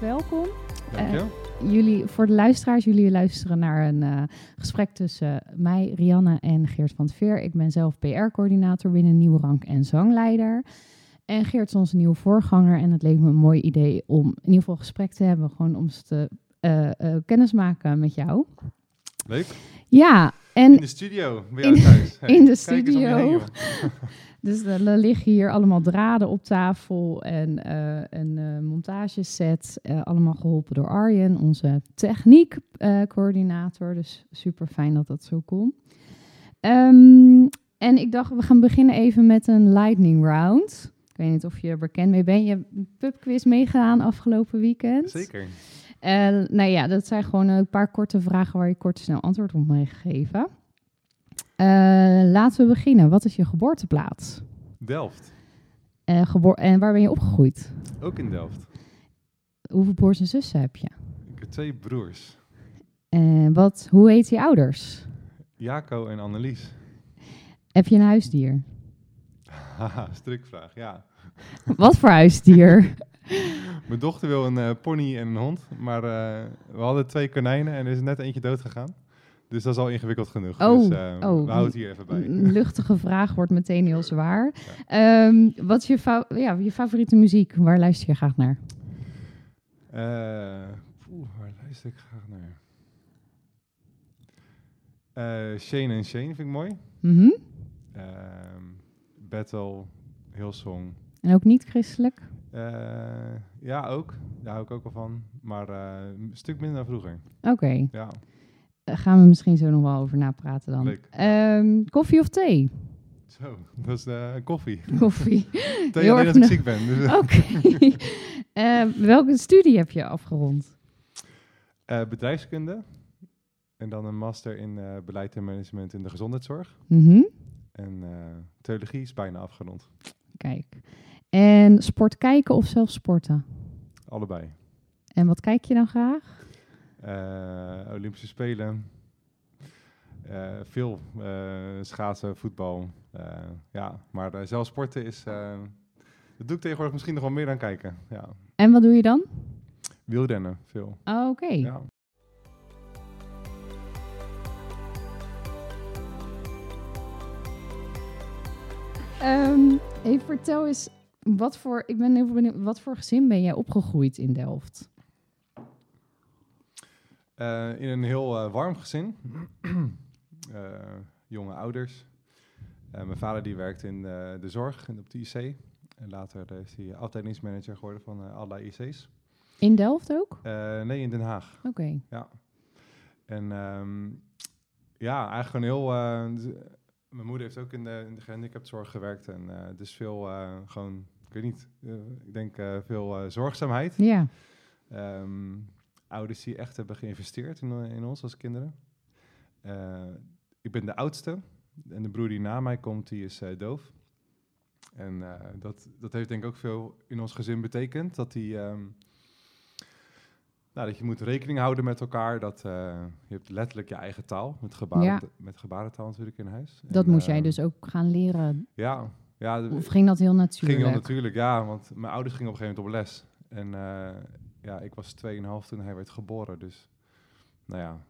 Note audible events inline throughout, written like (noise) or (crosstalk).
welkom. Dank je. Uh, jullie, voor de luisteraars, jullie luisteren naar een uh, gesprek tussen mij, Rianne en Geert van het Veer. Ik ben zelf PR-coördinator binnen Nieuwe Rank en zangleider. En Geert is onze nieuwe voorganger en het leek me een mooi idee om in ieder geval gesprek te hebben, gewoon om ze te uh, kennis maken met jou. Leuk. Ja, en in de studio, bij jou thuis. Hey, (laughs) in de studio. (laughs) dus er liggen hier allemaal draden op tafel en uh, een uh, montageset. Uh, allemaal geholpen door Arjen, onze techniekcoördinator. dus super fijn dat dat zo kon. Um, en ik dacht, we gaan beginnen even met een lightning round. Ik weet niet of je er bekend mee bent. Je hebt een pubquiz meegedaan afgelopen weekend. Zeker. Nou ja, dat zijn gewoon een paar korte vragen waar je kort snel antwoord op mee geven. Uh, laten we beginnen. Wat is je geboorteplaats? Delft. Uh, geboor en waar ben je opgegroeid? Ook in Delft. Hoeveel broers en zussen heb je? Ik heb twee broers. En wat, hoe heet je ouders? Jaco en Annelies. Heb je een huisdier? Haha, strikvraag, ja. Wat voor huisdier? (laughs) (laughs) Mijn dochter wil een uh, pony en een hond, maar uh, we hadden twee konijnen en er is net eentje dood gegaan. Dus dat is al ingewikkeld genoeg. Oh, dus uh, oh, we houden het hier even bij. Een luchtige vraag wordt meteen heel zwaar. Ja. Um, wat is je, fa ja, je favoriete muziek? Waar luister je graag naar? Poeh, waar luister ik graag naar? Shane en Shane vind ik mooi. Mm -hmm. Battle, Hillsong. En ook niet christelijk? Uh, ja, ook. Daar hou ik ook al van. Maar uh, een stuk minder dan vroeger. Oké. Okay. Ja. Uh, gaan we misschien zo nog wel over napraten dan. Leuk. Um, koffie of thee? Zo, dat is koffie. (laughs) Koffie. (laughs) thee alleen als ik ziek ben. Dus Oké. Okay. (laughs) welke studie heb je afgerond? bedrijfskunde. En dan een master in beleid en management in de gezondheidszorg. Mm -hmm. En theologie is bijna afgerond. Kijk. En sport kijken of zelf sporten? Allebei. En wat kijk je dan graag? Uh, Olympische Spelen. Uh, veel uh, schaatsen, voetbal. ja, maar zelf sporten is... dat doe ik tegenwoordig misschien nog wel meer dan kijken. Ja. En wat doe je dan? Wielrennen, veel. Oh, oké. Okay. Ja. Um, even vertel eens, wat voor, ik ben heel benieuwd, wat voor gezin ben jij opgegroeid in Delft? Uh, in een heel uh, warm gezin. uh, (clears throat) jonge ouders. mijn vader die werkte in de, de zorg en op de IC. En later is hij afdelingsmanager geworden van allerlei IC's. In Delft ook? nee, in Den Haag. Oké. Okay. Ja. En um, ja, eigenlijk een heel mijn moeder heeft ook in de, in de gehandicaptenzorg gewerkt. En dus veel gewoon, ik weet niet, uh, ik denk veel zorgzaamheid. Ja. Um, ouders die echt hebben geïnvesteerd in, in ons als kinderen. ik ben de oudste. En de broer die na mij komt, die is doof. En dat, dat heeft denk ik ook veel in ons gezin betekend. Dat hij... Um, nou, dat je moet rekening houden met elkaar. Dat, uh, je hebt letterlijk je eigen taal. Met, gebaren, ja. met gebarentaal natuurlijk in huis. Dat en, moest uh, jij dus ook gaan leren? Ja. Ja of ging dat heel natuurlijk? Ging heel natuurlijk, ja. Want mijn ouders gingen op een gegeven moment op les. En uh, ja, ik was 2,5 toen hij werd geboren. Dus nou ja,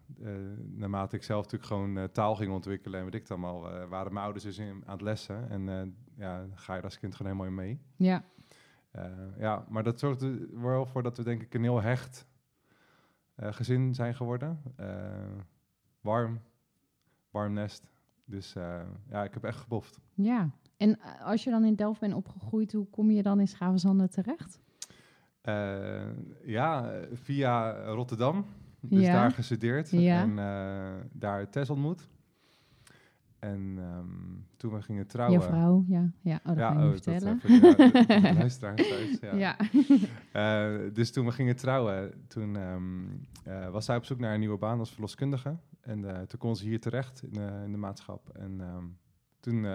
naarmate ik zelf natuurlijk gewoon taal ging ontwikkelen... en weet ik dan al, waren mijn ouders dus in, aan het lessen. En ja, ga je als kind gewoon helemaal in mee. Ja. ja, maar dat zorgt er wel voor dat we denk ik een heel hecht... Gezin zijn geworden. Warm, warm nest. Dus ja, ik heb echt geboft. Ja, en als je dan in Delft bent opgegroeid, hoe kom je dan in Schavenzande terecht? ja, via Rotterdam. Dus ja. daar gestudeerd ja. en daar Tess ontmoet. En um, toen we gingen trouwen... Je vrouw, ja. Ja, oh, dat ja, oh, vertellen. Dat, ja, (laughs) luisteraars thuis, ja. uh, dus toen we gingen trouwen, toen um, uh, was zij op zoek naar een nieuwe baan als verloskundige. En uh, toen kon ze hier terecht in de, in de maatschap. En um, toen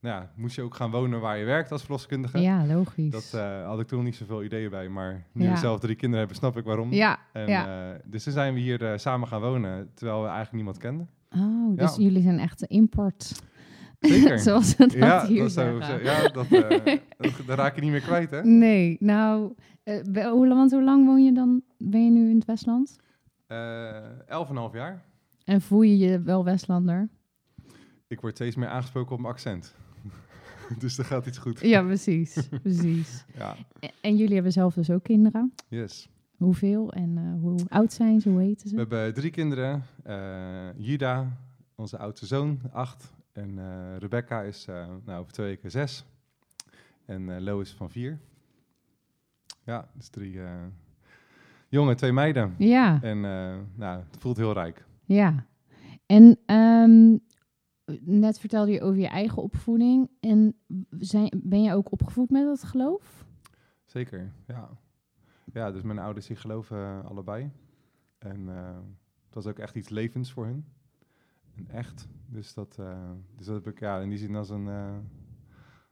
nou ja, moest je ook gaan wonen waar je werkt als verloskundige. Ja, logisch. Dat had ik toen nog niet zoveel ideeën bij, maar nu Ja. we zelf drie kinderen hebben, snap ik waarom. Ja, En, ja. dus toen zijn we hier samen gaan wonen, terwijl we eigenlijk niemand kenden. Oh, dus Ja. jullie zijn echt import Zeker. (laughs) Zoals we dat ja, hier dat zo, zeggen. zo- ja dat, eh, (laughs) dat, dat raak je niet meer kwijt, hè? Nee, nou, eh, hoe, lang- want hoe lang woon je dan? Ben je nu in het Westland? Eh, Elf en een half jaar. En voel je je wel Westlander? Ik word steeds meer aangesproken op mijn accent. (laughs) dus er gaat iets goed. Ja, precies. (laughs) precies. Ja, En, en jullie hebben zelf dus ook kinderen. yes. Hoeveel en eh, hoe oud zijn ze? Hoe heten We ze? hebben drie kinderen. Eh Juda, onze oudste zoon, acht. En eh, Rebecca is nou, over twee weken zes. En Lo is van vier. Ja, dus drie jongen, twee meiden. Ja, En nou, het voelt heel rijk. ja. En ehm, net vertelde je over je eigen opvoeding. En zijn, ben je ook opgevoed met dat geloof? Zeker, ja. Ja, dus mijn ouders die geloven eh, allebei. En eh, het was ook echt iets levens voor hun. En echt. Dus dat, eh, dus dat heb ik ja, in die zin als een...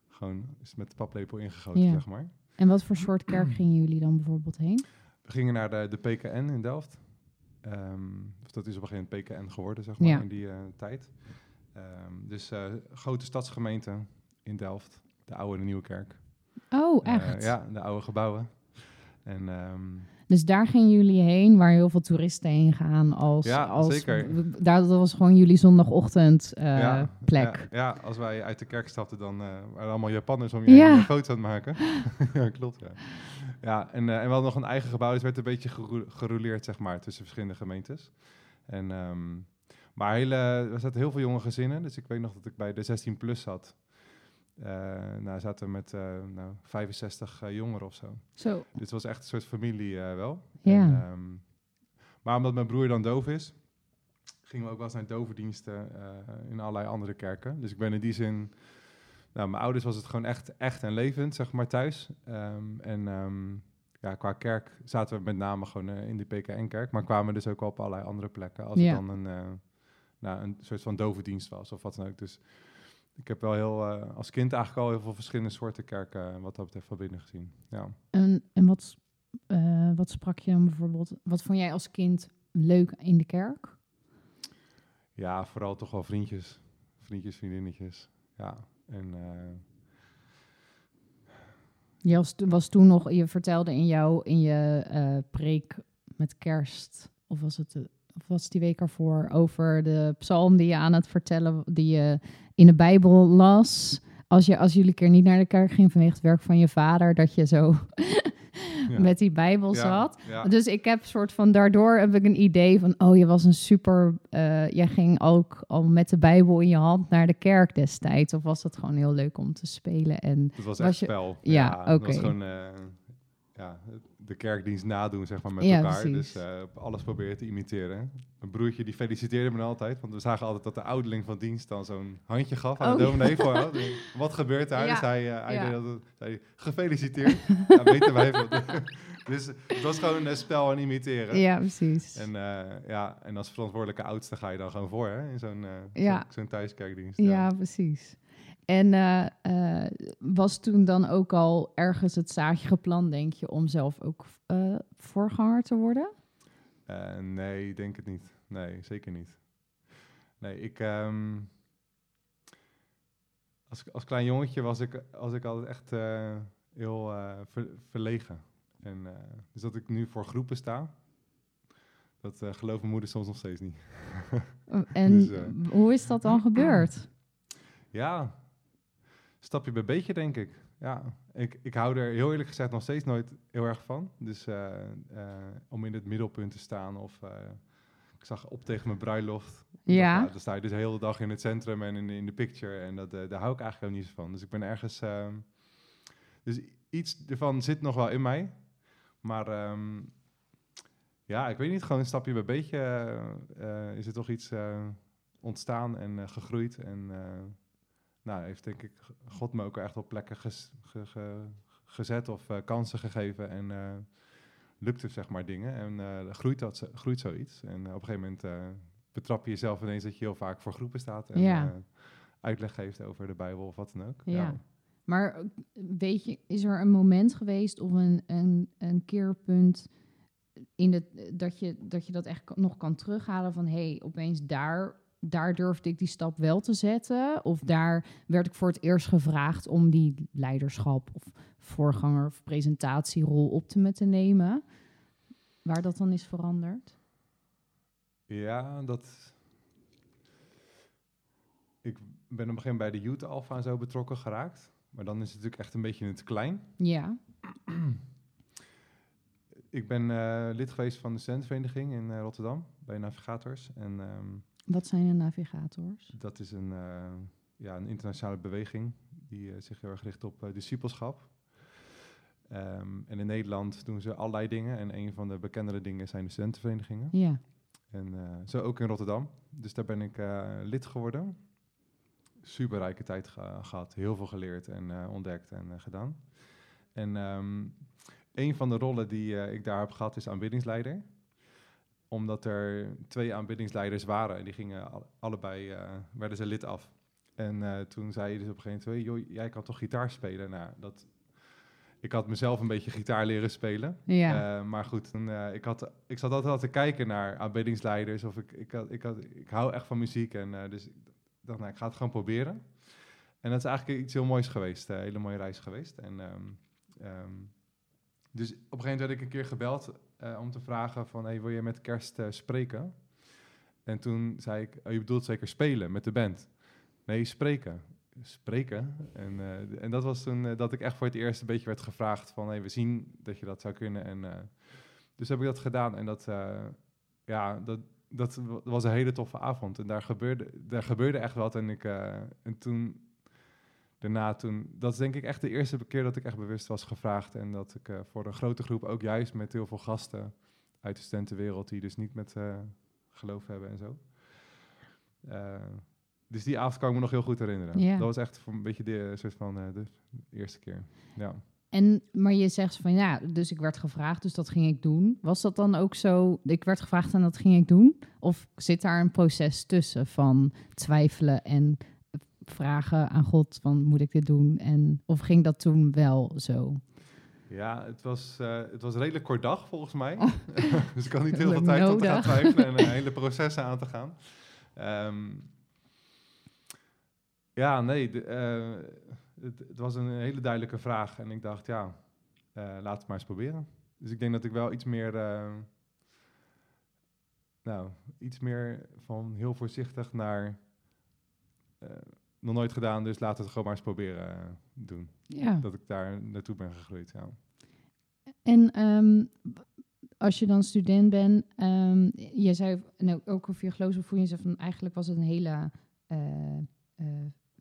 gewoon is met de paplepel ingegoten, Ja. zeg maar. En wat voor soort kerk gingen jullie dan bijvoorbeeld heen? We gingen naar de, de PKN in Delft. Ehm, of dat is op een gegeven moment PKN geworden, zeg maar, Ja. in die tijd. Ehm, dus eh, grote stadsgemeente in Delft. De oude en de nieuwe kerk. Oh, Eh, echt? ja, de oude gebouwen. En ehm, Dus daar gingen jullie heen, waar heel veel toeristen heen gaan. Als, Ja, als, zeker. Daar, dat was gewoon jullie zondagochtend eh, ja, plek. Ja, ja, als wij uit de kerk stapten, dan eh, waren allemaal Japanners om je Ja. foto's aan het maken. (laughs) ja, klopt. Ja, ja en, eh, en we hadden nog een eigen gebouw, dus werd een beetje gero- gerouleerd, zeg maar, tussen verschillende gemeentes. En, ehm, maar hele, er zaten heel veel jonge gezinnen, dus ik weet nog dat ik bij de 16 plus zat. Eh nou, zaten we met eh, nou, 65 eh, jongeren of zo. Zo. Dit was echt een soort familie wel. Ja. En, ehm, maar omdat mijn broer dan doof is, gingen we ook wel eens naar dovendiensten in allerlei andere kerken. Dus ik ben in die zin... Nou, mijn ouders was het gewoon echt, echt en levend, zeg maar, thuis. Ehm, en ehm, ja, qua kerk zaten we met name gewoon in de PKN-kerk. Maar kwamen dus ook wel op allerlei andere plekken. Als Ja. het dan een, nou, een soort van dovendienst was of wat dan ook. Dus ik heb wel heel, eh, als kind eigenlijk al heel veel verschillende soorten kerken eh, wat dat betreft van binnen gezien. Ja. En, en wat, eh, wat sprak je dan bijvoorbeeld? Wat vond jij als kind leuk in de kerk? Ja, vooral toch wel vriendjes. Vriendjes, vriendinnetjes. Ja, en Je was, was toen nog, je vertelde in jou, in je preek met kerst, of was het, of was die week ervoor, over de psalm die je aan het vertellen, die je in de Bijbel las. Als, je, als jullie keer niet naar de kerk ging vanwege het werk van je vader, dat je zo (laughs) ja. met die Bijbel zat. Ja, Dus ik heb soort van daardoor heb ik een idee van, oh, je was een super, eh, jij ging ook al met de Bijbel in je hand naar de kerk destijds, of was dat gewoon heel leuk om te spelen en het was was echt je- spel. Ja, Het was oké. gewoon eh, ja, de kerkdienst nadoen, zeg maar, met Ja, elkaar. precies. Dus eh, alles proberen te imiteren. Mijn broertje die feliciteerde me altijd, want we zagen altijd dat de ouderling van dienst dan zo'n handje gaf aan Oh, de ja. dominee. Voor, oh, (laughs) wat gebeurt daar? Ja, Dus hij, eh, hij ja. deed dat, zei, gefeliciteerd. (laughs) ja, weten wij veel. (laughs) dus het was gewoon een spel aan imiteren. ja, precies. En, eh, ja, en als verantwoordelijke oudste ga je dan gewoon voor hè, in eh, Ja. zo'n thuiskerkdienst. Ja, precies. En eh, eh, was toen dan ook al ergens het zaadje geplant, denk je, om zelf ook eh, voorganger te worden? Nee, ik denk het niet. Nee, zeker niet. Nee, ik... ehm, als, als klein jongetje was ik, was ik altijd echt heel ver- verlegen. En, dus dat ik nu voor groepen sta, dat gelooft mijn moeder soms nog steeds niet. En (laughs) Dus, hoe is dat dan gebeurd? Ja, stapje bij beetje, denk ik. Ja, ik, ik hou er heel eerlijk gezegd nog steeds nooit heel erg van. Dus eh, eh, om in het middelpunt te staan of... eh, ik zag op tegen mijn bruiloft. Dat- Ja. dan sta je dus de hele dag in het centrum en in, in de picture. En dat, daar hou ik eigenlijk ook niet van. Dus ik ben ergens... ehm, dus iets ervan zit nog wel in mij. Maar ehm, ja, ik weet niet. Gewoon een stapje bij beetje is er toch iets ontstaan en gegroeid. En nou, heeft denk ik God me ook echt op plekken ges- ge- ge- gezet of eh, kansen gegeven. En eh lukt er zeg maar dingen. En eh, groeit, dat, groeit zoiets. En op een gegeven moment eh, betrap je jezelf ineens dat je heel vaak voor groepen staat. En Ja. uitleg geeft over de Bijbel of wat dan ook. Ja. Maar weet je, is er een moment geweest of een, een, een keerpunt in de, dat, je, dat je dat echt nog kan terughalen van hé, hey, opeens daar daar durfde ik die stap wel te zetten? Of daar werd ik voor het eerst gevraagd om die leiderschap of voorganger of presentatierol op te me te nemen? Waar dat dan is veranderd? Ja, dat. Ik ben op een gegeven moment bij de Youth Alpha en zo betrokken geraakt. Maar dan is het natuurlijk echt een beetje in het klein. Ja. Ik ben eh, lid geweest van de studentenvereniging in eh, Rotterdam bij Navigators. En ehm, Wat zijn de navigators? dat is een, eh, ja, een internationale beweging die eh, zich heel erg richt op eh, discipelschap. Ehm, en in Nederland doen ze allerlei dingen. En een van de bekendere dingen zijn de studentenverenigingen. Ja. En zo ook in Rotterdam. Dus daar ben ik lid geworden. Superrijke tijd ge- gehad. Heel veel geleerd en ontdekt en gedaan. En ehm, een van de rollen die ik daar heb gehad is aanbiddingsleider. Omdat er twee aanbiddingsleiders waren. En die gingen al- allebei, eh, werden ze lid af. En eh, toen zei je dus op een gegeven moment, "Joh, jij kan toch gitaar spelen? Nou, dat, ik had mezelf een beetje gitaar leren spelen. Ja. Eh, maar goed, ik, had, ik zat altijd al te kijken naar aanbiddingsleiders. Of ik, ik, had, ik, had, ik hou echt van muziek. En dus ik dacht, nou, ik ga het gewoon proberen. En dat is eigenlijk iets heel moois geweest. Een hele mooie reis geweest. En, ehm, ehm, dus op een gegeven moment werd ik een keer gebeld eh, om te vragen van... Hey, wil je met kerst eh, spreken? En toen zei ik, oh, je bedoelt zeker spelen met de band? Nee, spreken. Spreken. En, eh, en dat was toen dat ik echt voor het eerst een beetje werd gevraagd van... Hey, we zien dat je dat zou kunnen. En, dus heb ik dat gedaan. En dat, ja, dat, dat wa- was een hele toffe avond. En daar gebeurde, daar gebeurde echt wat. En, ik, en toen, daarna toen... Dat is denk ik echt de eerste keer dat ik echt bewust was gevraagd. En dat ik eh, voor een grote groep, ook juist met heel veel gasten uit de studentenwereld... die dus niet met eh, geloof hebben en zo... Eh, dus die avond kan ik me nog heel goed herinneren. Dat was echt voor een beetje de soort van de eerste keer. Ja. En, maar je zegt van ja, dus ik werd gevraagd, dus dat ging ik doen. Was dat dan ook zo, ik werd gevraagd en dat ging ik doen? Of zit daar een proces tussen van twijfelen en vragen aan God van moet ik dit doen? En, of ging dat toen wel zo? Ja, het was, eh, het was redelijk kort dag volgens mij. Oh. (laughs) dus ik had niet (laughs) heel veel tijd om te gaan twijfelen en een (laughs) hele processen aan te gaan. Ehm, ja, nee, de, eh, het, het was een hele duidelijke vraag. En ik dacht, ja, eh, laat het maar eens proberen. Dus ik denk dat ik wel iets meer, eh, nou, iets meer van heel voorzichtig naar, eh, nog nooit gedaan, dus laten we het gewoon maar eens proberen eh, doen. Ja. Dat ik daar naartoe ben gegroeid, ja. En ehm, als je dan student bent, ehm, je zei nou, ook over je geloofsbevoering, je zei van eigenlijk was het een hele, eh,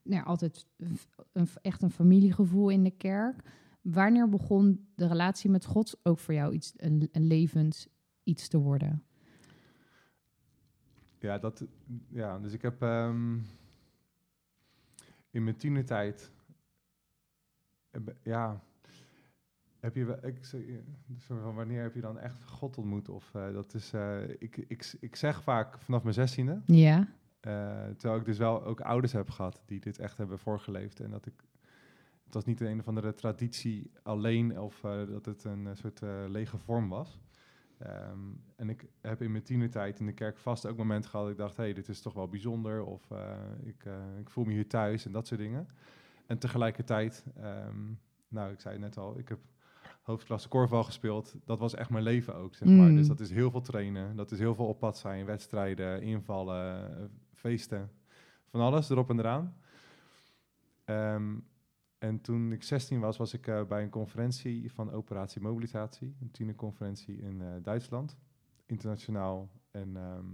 nou ja, altijd een- een, echt een familiegevoel in de kerk. Wanneer begon de relatie met God ook voor jou iets, een, een levend iets te worden? Ja, dat, ja dus ik heb ehm, in mijn tienertijd, heb- ja, heb je, wel- ik, zeg, eh, soort van, wanneer heb je dan echt God ontmoet? Of eh, dat is, eh, ik, ik, ik zeg vaak vanaf mijn zestiende, Ja, eh, terwijl ik dus wel ook ouders heb gehad die dit echt hebben voorgeleefd en dat ik, het was niet een of andere traditie alleen of eh, dat het een eh, soort eh, lege vorm was. Ehm, en ik heb in mijn tienertijd in de kerk vast ook momenten gehad dat ik dacht, hé, hey, dit is toch wel bijzonder of eh, ik, eh, ik voel me hier thuis en dat soort dingen. En tegelijkertijd, ehm, nou, ik zei het net al, ik heb hoofdklasse korfbal gespeeld. Dat was echt mijn leven ook, zeg maar. Mm. Dus dat is heel veel trainen, dat is heel veel op pad zijn, wedstrijden, invallen, eh, feesten, van alles erop en eraan. Ehm, en toen ik 16 was, was ik eh, bij een conferentie van Operatie Mobilisatie, een tienerconferentie in eh, Duitsland, internationaal. En ehm,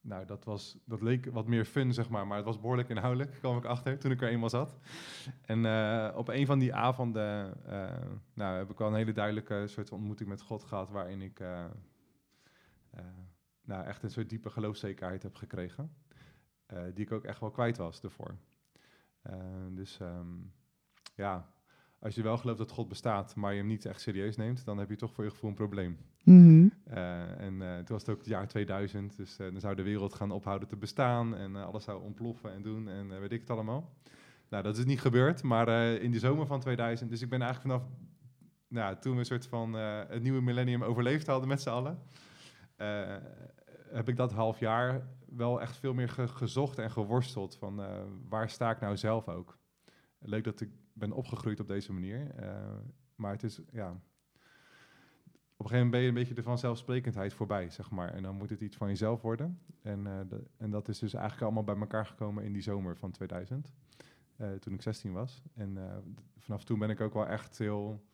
nou, dat, was, dat leek wat meer fun, zeg maar, maar het was behoorlijk inhoudelijk, (laughs) kwam ik achter toen ik er eenmaal zat. En eh, op een van die avonden nou, heb ik wel een hele duidelijke soort ontmoeting met God gehad, waarin ik nou, echt een soort diepe geloofszekerheid heb gekregen, die ik ook echt wel kwijt was ervoor. Eh, dus ehm, ja, als je wel gelooft dat God bestaat, maar je hem niet echt serieus neemt, dan heb je toch voor je gevoel een probleem. Mhm. Eh, en eh, toen was het ook het jaar 2000, dus dan zou de wereld gaan ophouden te bestaan en alles zou ontploffen en doen en weet ik het allemaal. Nou, dat is niet gebeurd, maar in de zomer van 2000, dus ik ben eigenlijk vanaf nou, toen we een soort van het nieuwe millennium overleefd hadden met z'n allen, heb ik dat half jaar wel echt veel meer ge- gezocht en geworsteld van eh, waar sta ik nou zelf ook. Leuk dat ik ben opgegroeid op deze manier. eh, maar het is, ja... Op een gegeven moment ben je een beetje de vanzelfsprekendheid voorbij, zeg maar. En dan moet het iets van jezelf worden. En, eh, en dat is dus eigenlijk allemaal bij elkaar gekomen in die zomer van 2000. eh, toen ik 16 was. En vanaf toen ben ik ook wel echt heel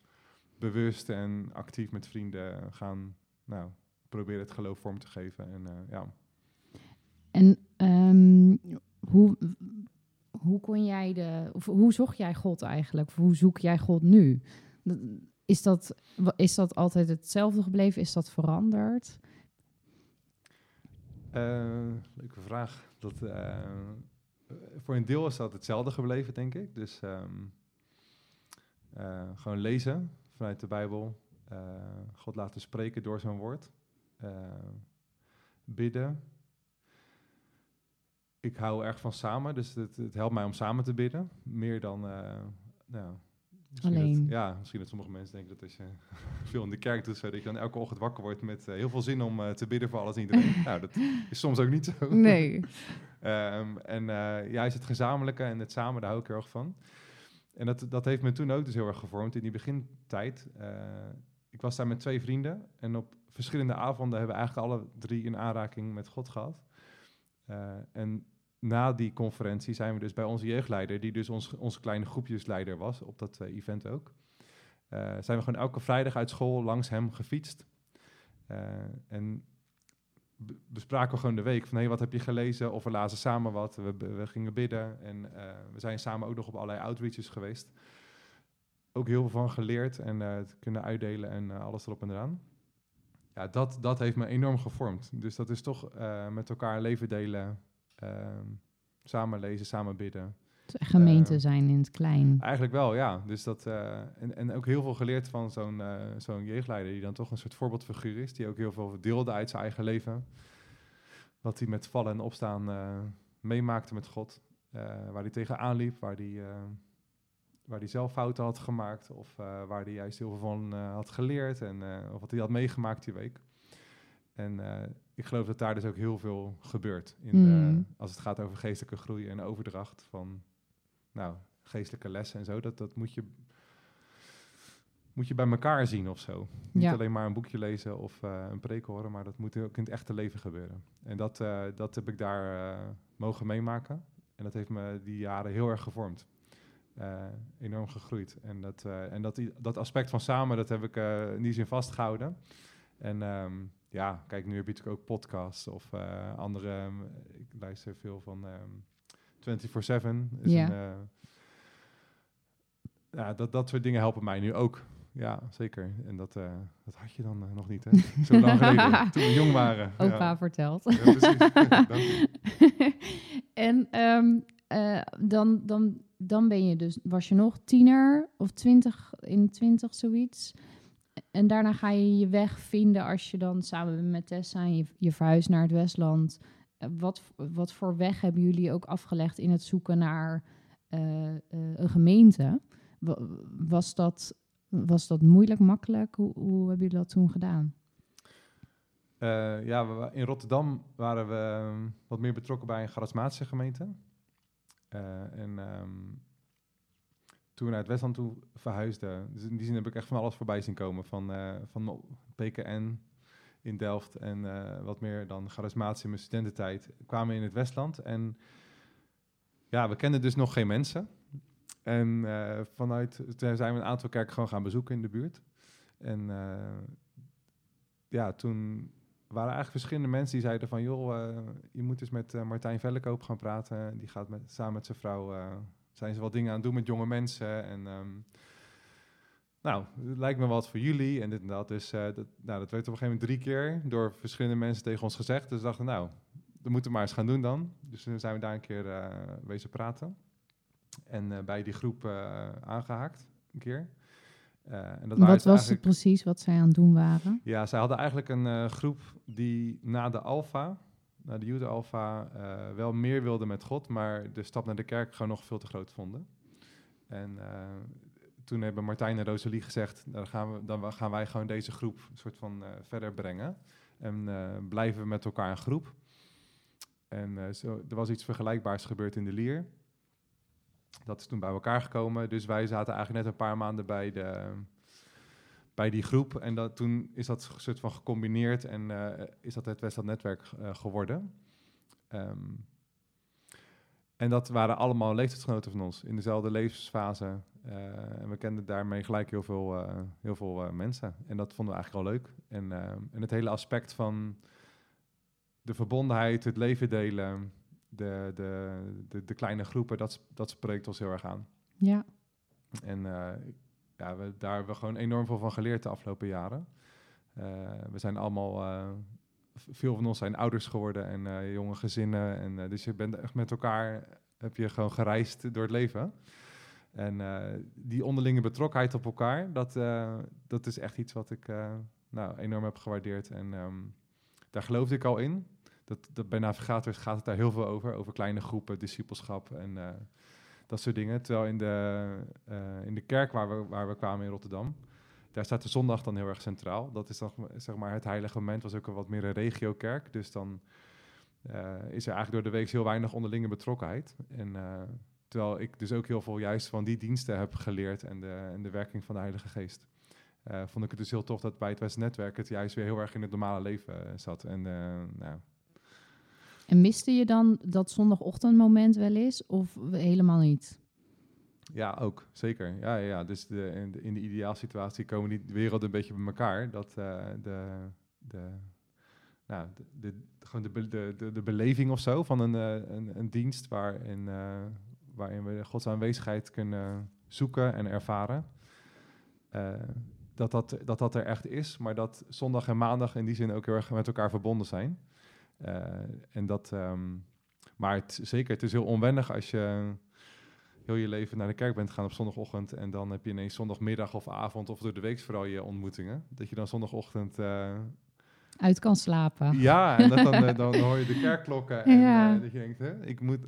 bewust en actief met vrienden gaan nou, proberen het geloof vorm te geven. En ja, En ehm, hoe, hoe kon jij de, of hoe zocht jij God eigenlijk? Hoe zoek jij God nu? Is dat, is dat altijd hetzelfde gebleven? Is dat veranderd? Eh, leuke vraag. Dat, eh, voor een deel is dat hetzelfde gebleven, denk ik. Dus ehm, eh, gewoon lezen vanuit de Bijbel. God laten spreken door zijn woord. bidden. Ik hou erg van samen, dus het, het helpt mij om samen te bidden. Meer dan... eh, nou, misschien dat- Alleen. ja, misschien dat sommige mensen denken dat als je (laughs) veel in de kerk doet, dat je dan elke ochtend wakker wordt met eh, heel veel zin om eh, te bidden voor alles en iedereen. (laughs) nou, dat is soms ook niet zo. Nee. (laughs) Ehm, en eh juist het gezamenlijke en het samen, daar hou ik heel erg van. En dat, dat heeft me toen ook dus heel erg gevormd in die begintijd. Ik was daar met twee vrienden en op verschillende avonden hebben we eigenlijk alle drie een aanraking met God gehad. Eh, en na die conferentie zijn we dus bij onze jeugdleider, die dus ons, onze kleine groepjesleider was op dat eh, event ook, eh, zijn we gewoon elke vrijdag uit school langs hem gefietst. En be- bespraken we gewoon de week van hey, wat heb je gelezen of we lazen samen wat. We, gingen bidden en we zijn samen ook nog op allerlei outreaches geweest. Ook heel veel van geleerd en het kunnen uitdelen en alles erop en eraan. Ja, dat, dat heeft me enorm gevormd. Dus dat is toch eh, met elkaar leven delen, ehm, samen lezen, samen bidden. Gemeente Eh, zijn in het klein. Eigenlijk wel, ja. Dus dat, eh, en, en ook heel veel geleerd van zo'n eh, zo'n jeugdleider, die dan toch een soort voorbeeldfiguur is, die ook heel veel deelde uit zijn eigen leven. Wat hij met vallen en opstaan meemaakte met God. waar hij tegenaan liep, waar hij, waar hij zelf fouten had gemaakt, of eh, waar hij juist heel veel van eh, had geleerd, en, eh, of wat hij had meegemaakt die week. En ik geloof dat daar dus ook heel veel gebeurt. In Mm. de, als het gaat over geestelijke groei en overdracht van nou, geestelijke lessen en zo. Dat, dat moet, je, moet je bij elkaar zien of zo. Niet Ja. alleen maar een boekje lezen of een preek horen, maar dat moet ook in het echte leven gebeuren. En dat, dat heb ik daar mogen meemaken. En dat heeft me die jaren heel erg gevormd. Eh, enorm gegroeid. En, dat, eh, en dat, dat aspect van samen, dat heb ik eh, in die zin vastgehouden. En ehm, ja, kijk, nu heb je natuurlijk ook podcasts of andere... ehm, ik luister veel van ehm 24-7. Is Ja. een, ja, dat, dat soort dingen helpen mij nu ook. Ja, zeker. En dat, dat had je dan nog niet, hè? (laughs) Zo lang geleden, toen we jong waren. (laughs) Opa Ja. vertelt. Ja, precies. (laughs) En dan, dan, dan ben je dus, was je nog tiener of twintig, in twintig zoiets. En daarna ga je je weg vinden als je dan samen met Tessa je, je verhuist naar het Westland. Eh, wat, wat voor weg hebben jullie ook afgelegd in het zoeken naar eh, eh, een gemeente? Wa- Was dat, was dat moeilijk, makkelijk? Hoe, hoe hebben jullie dat toen gedaan? Ja, we, in Rotterdam waren we ehm, wat meer betrokken bij een charismatische gemeente. Eh, en ehm, toen we naar het Westland toe verhuisden, dus in die zin heb ik echt van alles voorbij zien komen. Van, eh, van PKN in Delft en eh, wat meer dan charismatisch in mijn studententijd. Kwamen we in het Westland en ja, we kenden dus nog geen mensen. En vanuit, toen zijn we een aantal kerken gewoon gaan bezoeken in de buurt. En ja, toen waren eigenlijk verschillende mensen die zeiden van... joh, eh, je moet eens met eh, Martijn Vellekoop gaan praten. Die gaat met, samen met zijn vrouw... eh, zijn ze wat dingen aan het doen met jonge mensen. En ehm, nou, het lijkt me wat voor jullie en dit en dat. Dus dat, nou, dat werd op een gegeven moment drie keer door verschillende mensen tegen ons gezegd. Dus we dachten, nou, dat moeten we maar eens gaan doen dan. Dus toen zijn we daar een keer eh wezen praten. En bij die groep eh, aangehaakt, een keer. Eh, en dat Wat was het precies wat zij aan het doen waren? ja, zij hadden eigenlijk een eh, groep die na de Alpha, na de Youth Alpha, eh, wel meer wilde met God, maar de stap naar de kerk gewoon nog veel te groot vonden. En toen hebben Martijn en Rosalie gezegd, dan gaan, we, dan gaan wij gewoon deze groep een soort van verder brengen. En blijven we met elkaar een groep. En zo, er was iets vergelijkbaars gebeurd in de Lier. Dat is toen bij elkaar gekomen. Dus wij zaten eigenlijk net een paar maanden bij, de, bij die groep. En dat, toen is dat soort van gecombineerd en eh, is dat het Westland Netwerk eh, geworden. Ehm, en dat waren allemaal leeftijdsgenoten van ons in dezelfde levensfase. en we kenden daarmee gelijk heel veel, heel veel mensen. En dat vonden we eigenlijk wel leuk. En, en het hele aspect van de verbondenheid, het leven delen, de, de, de, de, kleine groepen, dat, dat spreekt ons heel erg aan. Ja. En uh, ja, we, daar hebben we gewoon enorm veel van geleerd de afgelopen jaren. Uh, we zijn allemaal, uh, veel van ons zijn ouders geworden en jonge gezinnen. En, dus je bent echt met elkaar, heb je gewoon gereisd door het leven. En die onderlinge betrokkenheid op elkaar, dat, dat is echt iets wat ik nou, enorm heb gewaardeerd. En um, daar geloofde ik al in. Dat, dat bij navigators gaat het daar heel veel over, over kleine groepen, discipelschap en uh, dat soort dingen. Terwijl in de, uh, in de kerk waar we, waar we kwamen in Rotterdam, daar staat de zondag dan heel erg centraal. Dat is dan zeg maar het heilige moment, was ook een wat meer een regiokerk. Dus dan uh, is er eigenlijk door de week heel weinig onderlinge betrokkenheid. En terwijl ik dus ook heel veel juist van die diensten heb geleerd en de, en de werking van de Heilige Geest. Vond ik het dus heel tof dat bij het Westnetwerk het juist weer heel erg in het normale leven zat. En, nou. En miste je dan dat zondagochtendmoment wel eens of helemaal niet? Ja, ook, zeker. Ja, ja, dus de, in, de, in de komen die werelden een beetje bij elkaar. Dat de, de, nou, de, gewoon de, de, de, beleving of zo van een, een, een dienst waarin, waarin we Gods aanwezigheid kunnen zoeken en ervaren dat dat, dat dat er echt is, maar dat zondag en maandag in die zin ook heel erg met elkaar verbonden zijn. Uh, en dat, um, maar het, zeker, het is heel onwennig als je heel je leven naar de kerk bent gegaan op zondagochtend en dan heb je ineens zondagmiddag of avond of door de week vooral je ontmoetingen. Dat je dan zondagochtend... Uh, uit kan slapen. Ja, en dat dan, uh, (laughs) dan hoor je de kerkklokken en ja. dat je denkt, hè, ik moet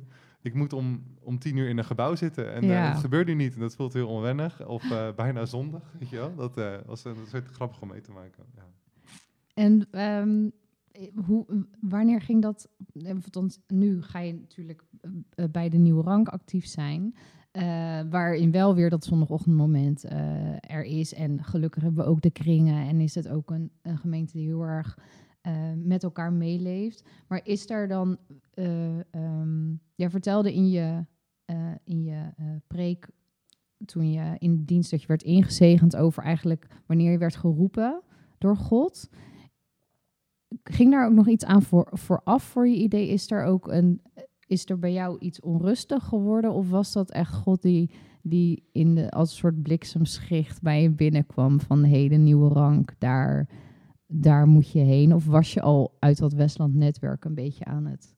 ik moet om, om tien uur in een gebouw zitten. En ja. uh, dat gebeurt nu niet. En dat voelt heel onwennig. Of uh, (laughs) bijna zondag, weet je wel. Dat was een soort grappig om mee te maken. Ja. En um, hoe, wanneer ging dat... Want nu ga je natuurlijk bij de Nieuwe Rank actief zijn. waarin wel weer dat zondagochtendmoment er is. En gelukkig hebben we ook de kringen. En is het ook een, een gemeente die heel erg uh, met elkaar meeleeft. Maar is daar dan, uh, um, jij vertelde in je, uh, in je preek, toen je in de dienst dat je werd ingezegend over eigenlijk wanneer je werd geroepen door God. Ging daar ook nog iets aan voor, vooraf voor je idee? Is er ook een, is er bij jou iets onrustig geworden? Of was dat echt God die, die in de, als een soort bliksemschicht bij je binnenkwam van heden nieuwe rank, daar daar moet je heen? Of was je al uit dat Westland-netwerk een beetje aan het,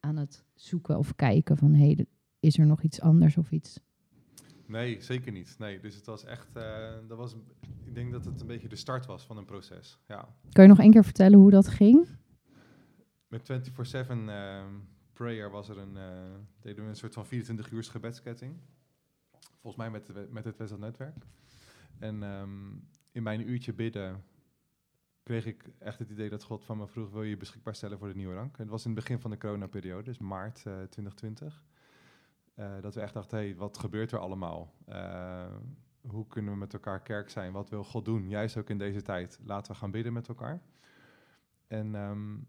aan het zoeken of kijken van hé, hey, is er nog iets anders of iets? Nee, zeker niet. Nee, dus het was echt, uh, dat was, ik denk dat het een beetje de start was van een proces. Ja. Kan je nog één keer vertellen hoe dat ging? Met 24-7 uh, prayer was er een, uh, deden we een soort van 24 uur gebedsketting. Volgens mij met, met het Westland Netwerk. En um, in mijn uurtje bidden kreeg ik echt het idee dat God van me vroeg, wil je je beschikbaar stellen voor de nieuwe rank? En het was in het begin van de coronaperiode, dus maart uh, 2020. Uh, dat we echt dachten, hey, wat gebeurt er allemaal? Uh, hoe kunnen we met elkaar kerk zijn? Wat wil God doen? Juist ook in deze tijd. Laten we gaan bidden met elkaar. En um,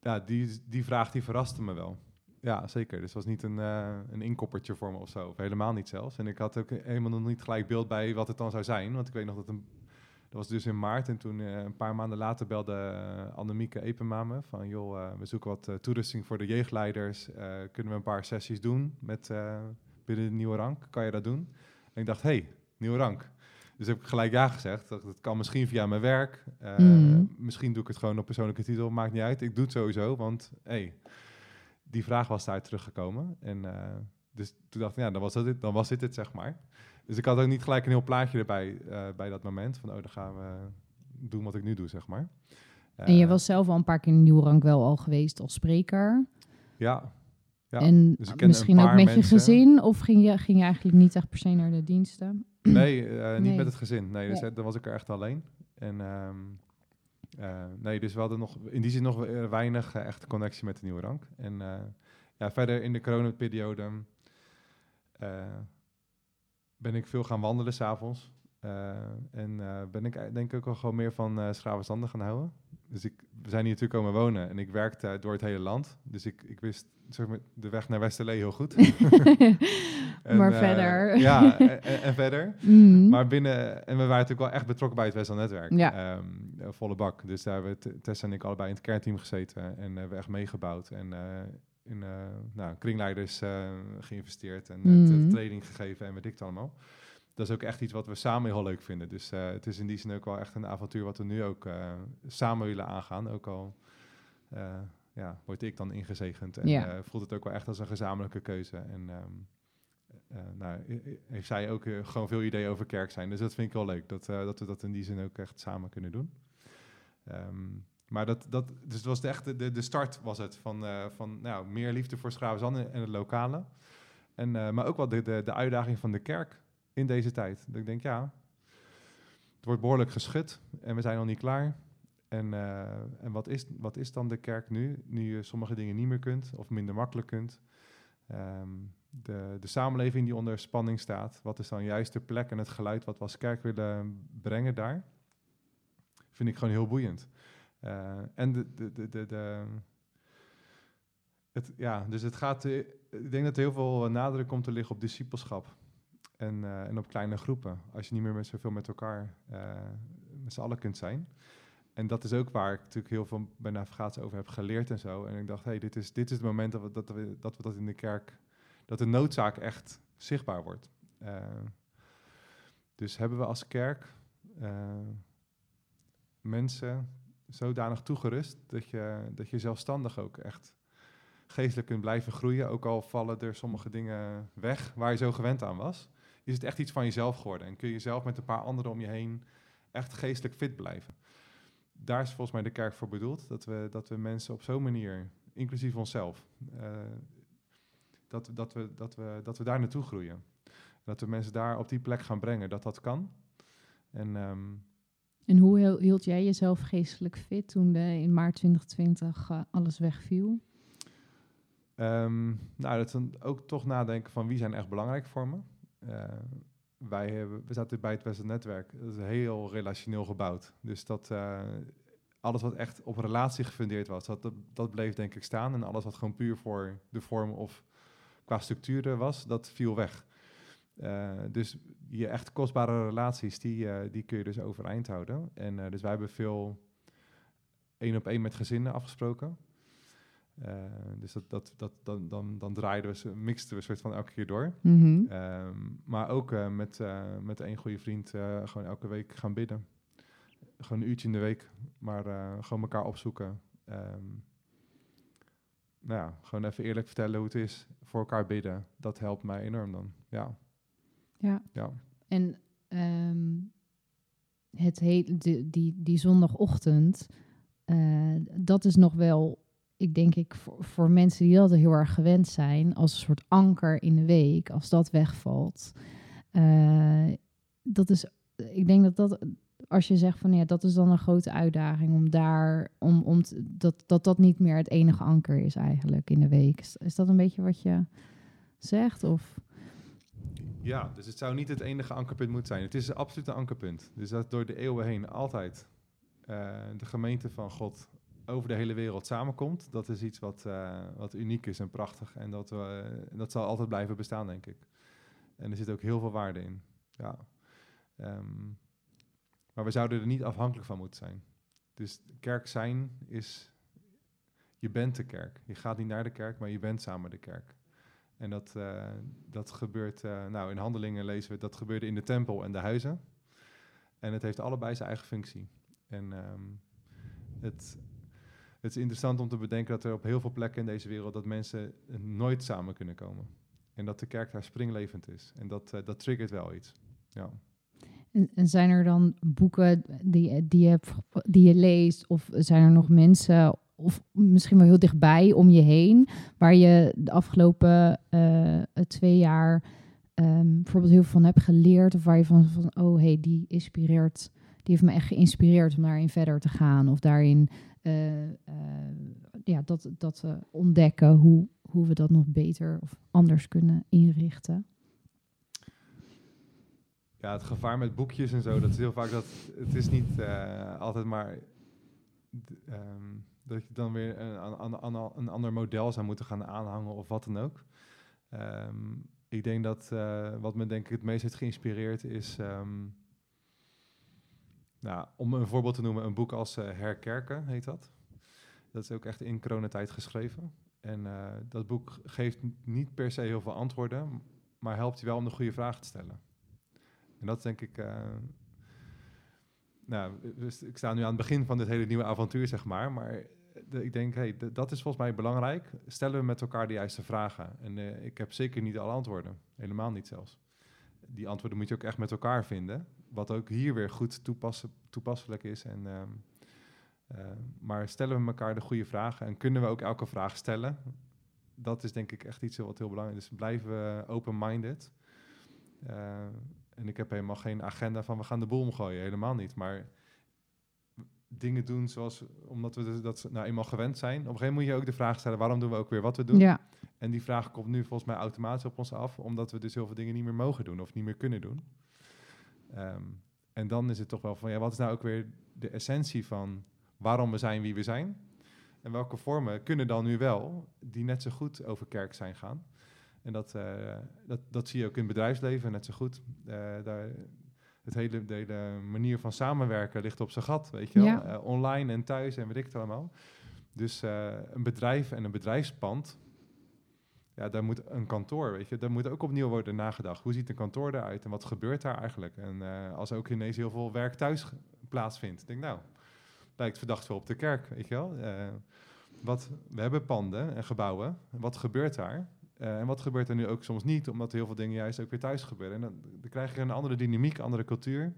ja, die, die vraag die verraste me wel. Ja, zeker. Dus het was niet een, uh, een inkoppertje voor me of zo. Of helemaal niet zelfs. En ik had ook helemaal nog niet gelijk beeld bij wat het dan zou zijn. Want ik weet nog dat een was dus in maart. En toen uh, een paar maanden later belde uh, Annemieke Epema me van... joh, uh, we zoeken wat toerusting voor de jeugdleiders. kunnen we een paar sessies doen met, binnen de Nieuwe Rank? Kan je dat doen? En ik dacht, hey, Nieuwe Rank. Dus heb ik gelijk ja gezegd. Dat, dat kan misschien via mijn werk. Mm. Misschien doe ik het gewoon op persoonlijke titel. Maakt niet uit. Ik doe het sowieso, want hey, die vraag was daar teruggekomen. En dus toen dacht ik, ja, dan was, dat dit, dan was dit het, zeg maar. Dus ik had ook niet gelijk een heel plaatje erbij uh, bij dat moment. Van, oh, dan gaan we doen wat ik nu doe, zeg maar. Uh, en je was zelf al een paar keer in Nieuwrank wel al geweest als spreker. Ja. ja. En dus misschien ook met je gezin? Of ging je, ging je eigenlijk niet echt per se naar de diensten? (clears throat) Nee, uh, niet nee. met het gezin. Nee, dus nee. dan was ik er echt alleen. En um, Eh, nee, dus we hadden nog in die zin nog eh, weinig uh, echte connectie met de nieuwe rank. En ja, verder in de coronaperiode ben ik veel gaan wandelen s'avonds. en ben ik denk ik ook wel gewoon meer van uh, Schravenzanden gaan houden. Dus ik, we zijn hier natuurlijk komen wonen en ik werkte door het hele land. Dus ik, ik wist zeg maar, de weg naar Westerlee heel goed. (laughs) maar verder. Ja, en, verder. Mhm. Maar binnen, en we waren natuurlijk wel echt betrokken bij het Westel-netwerk. Ja. Um, volle bak. Dus daar hebben Tessa en ik allebei in het kernteam gezeten en hebben echt meegebouwd. En uh, in uh, nou, kringleiders uh, geïnvesteerd en mm. training gegeven en weet ik het allemaal dat is ook echt iets wat we samen heel leuk vinden. Dus het is in die zin ook wel echt een avontuur wat we nu ook samen willen aangaan. Ook al ja, word ik dan ingezegend en ja. voelt het ook wel echt als een gezamenlijke keuze. En um, nou, heeft zij ook gewoon veel ideeën over kerk zijn. Dus dat vind ik wel leuk, dat, dat we dat in die zin ook echt samen kunnen doen. Um, maar dat, dat, dus het was de, echte, de, de start was het van, van nou, meer liefde voor Schravenzand en het lokale. En, maar ook wel de, de, de uitdaging van de kerk in deze tijd. Dat ik denk, ja, het wordt behoorlijk geschud en we zijn nog niet klaar. En, uh, en wat, is, wat is dan de kerk nu, nu je sommige dingen niet meer kunt of minder makkelijk kunt? Um, de, de samenleving die onder spanning staat, wat is dan juist de plek en het geluid wat we als kerk willen brengen daar? Vind ik gewoon heel boeiend. Uh, en de, de, de, de, het, ja, dus het gaat, ik denk dat heel veel nadruk komt te liggen op discipelschap en, en op kleine groepen. Als je niet meer met zoveel met elkaar met z'n allen kunt zijn. En dat is ook waar ik natuurlijk heel veel bij navigatie over heb geleerd en zo. En ik dacht, hey, dit is, dit is het moment dat we dat, we, dat we dat in de kerk, dat de noodzaak echt zichtbaar wordt. Dus hebben we als kerk mensen zodanig toegerust dat je, dat je zelfstandig ook echt geestelijk kunt blijven groeien. Ook al vallen er sommige dingen weg waar je zo gewend aan was is het echt iets van jezelf geworden. En kun je zelf met een paar anderen om je heen echt geestelijk fit blijven. Daar is volgens mij de kerk voor bedoeld. Dat we, dat we mensen op zo'n manier, inclusief onszelf, uh, dat, dat, we, dat, we, dat we daar naartoe groeien. Dat we mensen daar op die plek gaan brengen, dat dat kan. En, um, en hoe hield jij jezelf geestelijk fit toen in maart 2020 uh, eh, alles wegviel? Um, nou, dat ook toch nadenken van wie zijn echt belangrijk voor me. Uh, wij hebben, we zaten bij het Westen Netwerk. Dat is heel relationeel gebouwd. Dus dat uh, alles wat echt op relatie gefundeerd was, dat, dat bleef denk ik staan. En alles wat gewoon puur voor de vorm of qua structuren was, dat viel weg. Uh, dus je echt kostbare relaties, die, die kun je dus overeind houden. En dus wij hebben veel één op één met gezinnen afgesproken. Dus dat, dat, dat, dan, dan, dan draaiden we, mixten we soort van elke keer door. Mm -hmm. maar ook met, met één goede vriend gewoon elke week gaan bidden. Gewoon een uurtje in de week, maar gewoon elkaar opzoeken. Um, nou ja, gewoon even eerlijk vertellen hoe het is. Voor elkaar bidden, dat helpt mij enorm dan. Ja. Ja. ja. En um, het heet, die, die, die zondagochtend, dat is nog wel ik denk ik voor, voor mensen die dat heel erg gewend zijn, als een soort anker in de week, als dat wegvalt. Uh, dat is, ik denk dat dat, als je zegt van ja, dat is dan een grote uitdaging om daar, om, om dat, dat dat niet meer het enige anker is eigenlijk in de week. Is, is dat een beetje wat je zegt? Of? Ja, dus het zou niet het enige ankerpunt moeten zijn. Het is een ankerpunt. Dus dat door de eeuwen heen altijd uh, de gemeente van God over de hele wereld samenkomt, dat is iets wat, uh, wat uniek is en prachtig. En dat, uh, dat zal altijd blijven bestaan, denk ik. En er zit ook heel veel waarde in. Ja. Um, maar we zouden er niet afhankelijk van moeten zijn. Dus kerk zijn is, je bent de kerk. Je gaat niet naar de kerk, maar je bent samen de kerk. En dat, uh, dat gebeurt, nou in handelingen lezen we, dat gebeurde in de tempel en de huizen. En het heeft allebei zijn eigen functie. En um, het, het is interessant om te bedenken dat er op heel veel plekken in deze wereld dat mensen nooit samen kunnen komen. En dat de kerk daar springlevend is. En dat, uh, dat triggert wel iets. Ja. En, en, zijn er dan boeken die, die, je, die je leest? Of zijn er nog mensen, of misschien wel heel dichtbij om je heen, waar je de afgelopen uh, twee jaar um, bijvoorbeeld heel veel van hebt geleerd? Of waar je van, oh hey, die inspireert die heeft me echt geïnspireerd om daarin verder te gaan. Of daarin eh, eh, ja, dat, dat ontdekken hoe, hoe we dat nog beter of anders kunnen inrichten. Ja, het gevaar met boekjes en zo, dat is heel vaak dat het is niet altijd maar ehm, dat je dan weer een, een, ander model zou moeten gaan aanhangen of wat dan ook. Ehm, ik denk dat wat me denk ik het meest heeft geïnspireerd is ehm, nou, om een voorbeeld te noemen, een boek als uh, Herkerken heet dat. Dat is ook echt in coronatijd geschreven. En uh, dat boek geeft niet per se heel veel antwoorden, maar helpt je wel om de goede vraag te stellen. En dat denk ik. Nou, dus ik sta nu aan het begin van dit hele nieuwe avontuur, zeg maar. Maar de, ik denk, hey, dat is volgens mij belangrijk. Stellen we met elkaar de juiste vragen. En uh, ik heb zeker niet alle antwoorden. Helemaal niet zelfs. Die antwoorden moet je ook echt met elkaar vinden wat ook hier weer goed toepasselijk is. En, uh, uh, maar stellen we elkaar de goede vragen en kunnen we ook elke vraag stellen? Dat is denk ik echt iets wat heel belangrijk is. Dus blijven open-minded. En ik heb helemaal geen agenda van we gaan de boel omgooien, helemaal niet. Maar dingen doen zoals, omdat we dus dat nou eenmaal gewend zijn. Op een gegeven moment moet je ook de vraag stellen, waarom doen we ook weer wat we doen? Ja. En die vraag komt nu volgens mij automatisch op ons af, omdat we dus heel veel dingen niet meer mogen doen of niet meer kunnen doen. Um, en dan is het toch wel van, ja, wat is nou ook weer de essentie van waarom we zijn wie we zijn? En welke vormen kunnen dan nu wel, die net zo goed over kerk zijn gaan? En dat, uh, dat, dat zie je ook in het bedrijfsleven net zo goed. Uh, daar, het hele, de hele manier van samenwerken ligt op zijn gat, weet je wel? Ja. Uh, online en thuis en weet ik het allemaal. Dus een bedrijf en een bedrijfspand ja, daar moet een kantoor, weet je, daar moet ook opnieuw worden nagedacht. Hoe ziet een kantoor eruit en wat gebeurt daar eigenlijk? En uh, als ook ineens heel veel werk thuis plaatsvindt, denk nou, lijkt verdacht veel op de kerk, weet je wel. Uh, wat, we hebben panden en gebouwen, wat gebeurt daar? Uh, en wat gebeurt er nu ook soms niet, omdat heel veel dingen juist ook weer thuis gebeuren. En dan, dan krijg je een andere dynamiek, andere cultuur.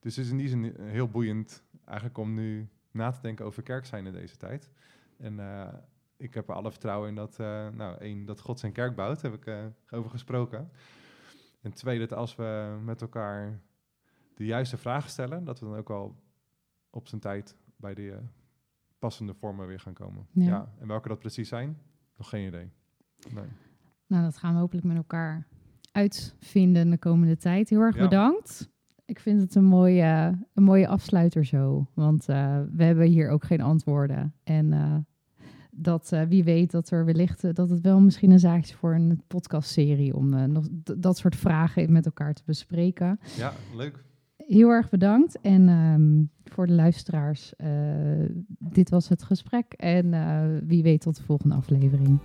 Dus het is in die zin heel boeiend eigenlijk om nu na te denken over kerk zijn in deze tijd. En ik heb er alle vertrouwen in dat, uh, nou, één, dat God zijn kerk bouwt, heb ik over gesproken. En twee, dat als we met elkaar de juiste vragen stellen, dat we dan ook al op zijn tijd bij de passende vormen weer gaan komen. Ja. ja. En welke dat precies zijn, nog geen idee. Nee. Nou, dat gaan we hopelijk met elkaar uitvinden de komende tijd. Heel erg ja. bedankt. Ik vind het een mooie, een mooie afsluiter zo. Want we hebben hier ook geen antwoorden. En dat uh, wie weet dat er wellicht dat het wel misschien een zaakje is voor een podcastserie om nog dat soort vragen met elkaar te bespreken. Ja, leuk. Heel erg bedankt. En um, voor de luisteraars, dit was het gesprek. En wie weet tot de volgende aflevering.